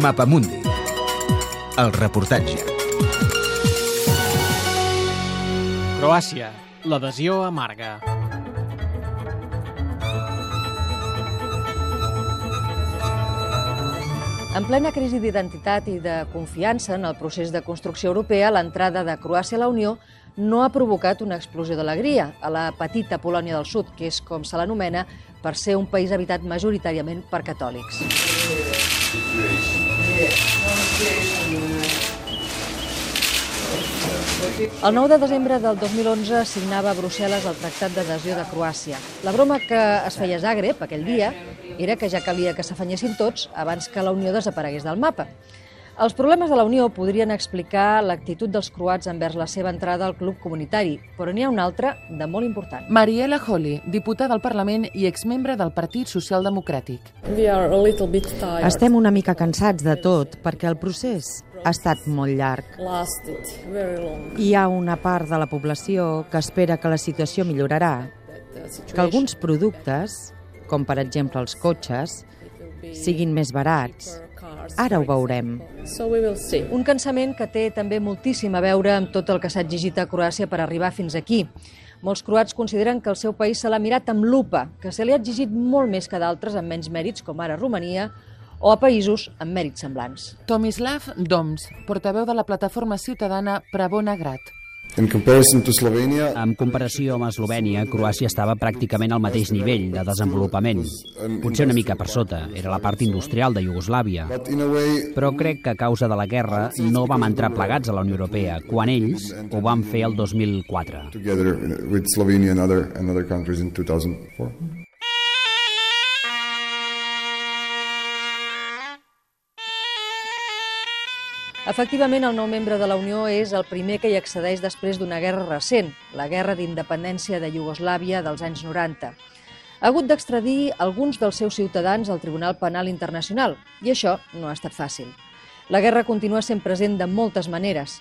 Mapamundi. El reportatge. Croàcia. L'adhesió amarga. En plena crisi d'identitat i de confiança en el procés de construcció europea, l'entrada de Croàcia a la Unió no ha provocat una explosió d'alegria a la petita Polònia del Sud, que és com se l'anomena per ser un país habitat majoritàriament per catòlics. El 9 de desembre del 2011 signava a Brussel·les el Tractat d'Adhesió de Croàcia. La broma que es feia a Zagreb aquell dia era que ja calia que s'afanyessin tots abans que la Unió desaparegués del mapa. Els problemes de la Unió podrien explicar l'actitud dels croats envers la seva entrada al club comunitari, però n'hi ha una altra de molt important. Mariela Holly, diputada al Parlament i exmembre del Partit Socialdemocràtic. Estem una mica cansats de tot perquè el procés ha estat molt llarg. Hi ha una part de la població que espera que la situació millorarà, que alguns productes, com per exemple els cotxes, siguin més barats. Ara ho veurem. Un cansament que té també moltíssim a veure amb tot el que s'ha exigit a Croàcia per arribar fins aquí. Molts croats consideren que el seu país se l'ha mirat amb lupa, que se li ha exigit molt més que d'altres amb menys mèrits, com ara Romania, o a països amb mèrits semblants. Tomislav Doms, portaveu de la plataforma ciutadana Pravona Grat. En comparació amb Eslovènia, Croàcia estava pràcticament al mateix nivell de desenvolupament. Potser una mica per sota, era la part industrial de Iugoslàvia. Però crec que a causa de la guerra no vam entrar plegats a la Unió Europea, quan ells ho van fer el 2004. Efectivament, el nou membre de la Unió és el primer que hi accedeix després d'una guerra recent, la guerra d'independència de Iugoslàvia dels anys 90. Ha hagut d'extradir alguns dels seus ciutadans al Tribunal Penal Internacional, i això no ha estat fàcil. La guerra continua sent present de moltes maneres.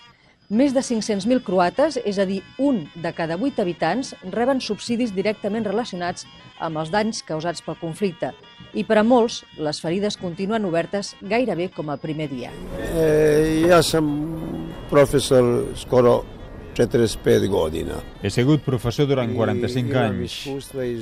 Més de 500.000 croates, és a dir, un de cada vuit habitants, reben subsidis directament relacionats amb els danys causats pel conflicte. I per a molts, les ferides continuen obertes gairebé com el primer dia. E, ja sam profesor skoro 45 godina. He sigut professor durant 45 anys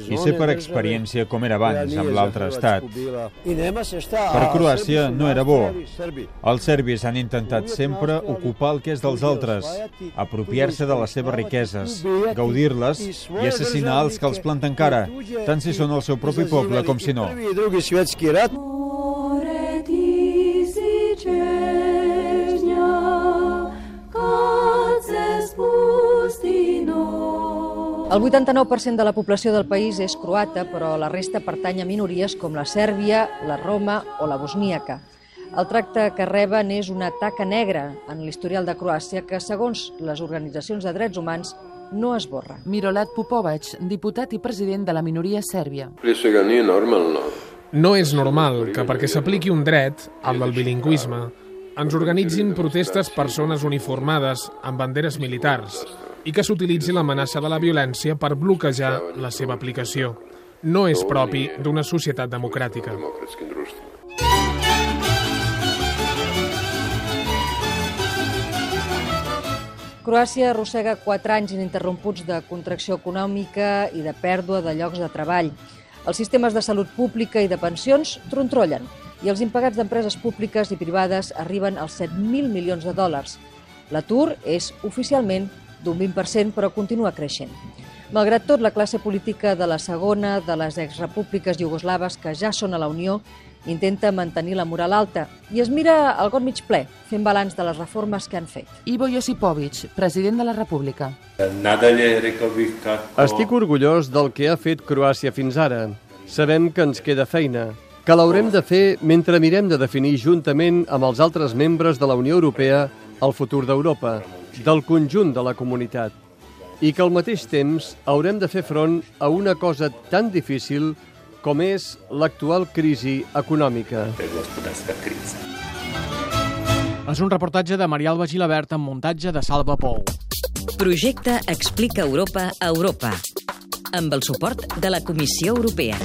i sé per experiència com era abans amb l'altre estat. Per Croàcia no era bo. Els serbis han intentat sempre ocupar el que és dels altres, apropiar-se de les seves riqueses, gaudir-les i assassinar els que els planten cara, tant si són el seu propi poble com si no. El 89% de la població del país és croata, però la resta pertany a minories com la sèrbia, la roma o la bosníaca. El tracte que reben és una taca negra en l'historial de Croàcia que, segons les organitzacions de drets humans, no esborra. Mirolat Popovac, diputat i president de la minoria sèrbia. No és normal que perquè s'apliqui un dret, el del bilingüisme, ens organitzin protestes persones uniformades amb banderes militars i que s'utilitzi l'amenaça de la violència per bloquejar la seva aplicació. No és propi d'una societat democràtica. Croàcia arrossega quatre anys ininterromputs de contracció econòmica i de pèrdua de llocs de treball. Els sistemes de salut pública i de pensions trontrollen i els impagats d'empreses públiques i privades arriben als 7.000 milions de dòlars. L'atur és oficialment d'un 20%, però continua creixent. Malgrat tot, la classe política de la segona de les exrepúbliques iugoslaves que ja són a la Unió intenta mantenir la moral alta i es mira al got mig ple, fent balanç de les reformes que han fet. Ivo Josipovic, president de la República. Estic orgullós del que ha fet Croàcia fins ara. Sabem que ens queda feina, que l'haurem de fer mentre mirem de definir juntament amb els altres membres de la Unió Europea el futur d'Europa, del conjunt de la comunitat, i que al mateix temps haurem de fer front a una cosa tan difícil com és l'actual crisi econòmica. És un reportatge de Maria Alba Gilabert amb muntatge de Salva Pou. Projecte Explica Europa a Europa amb el suport de la Comissió Europea.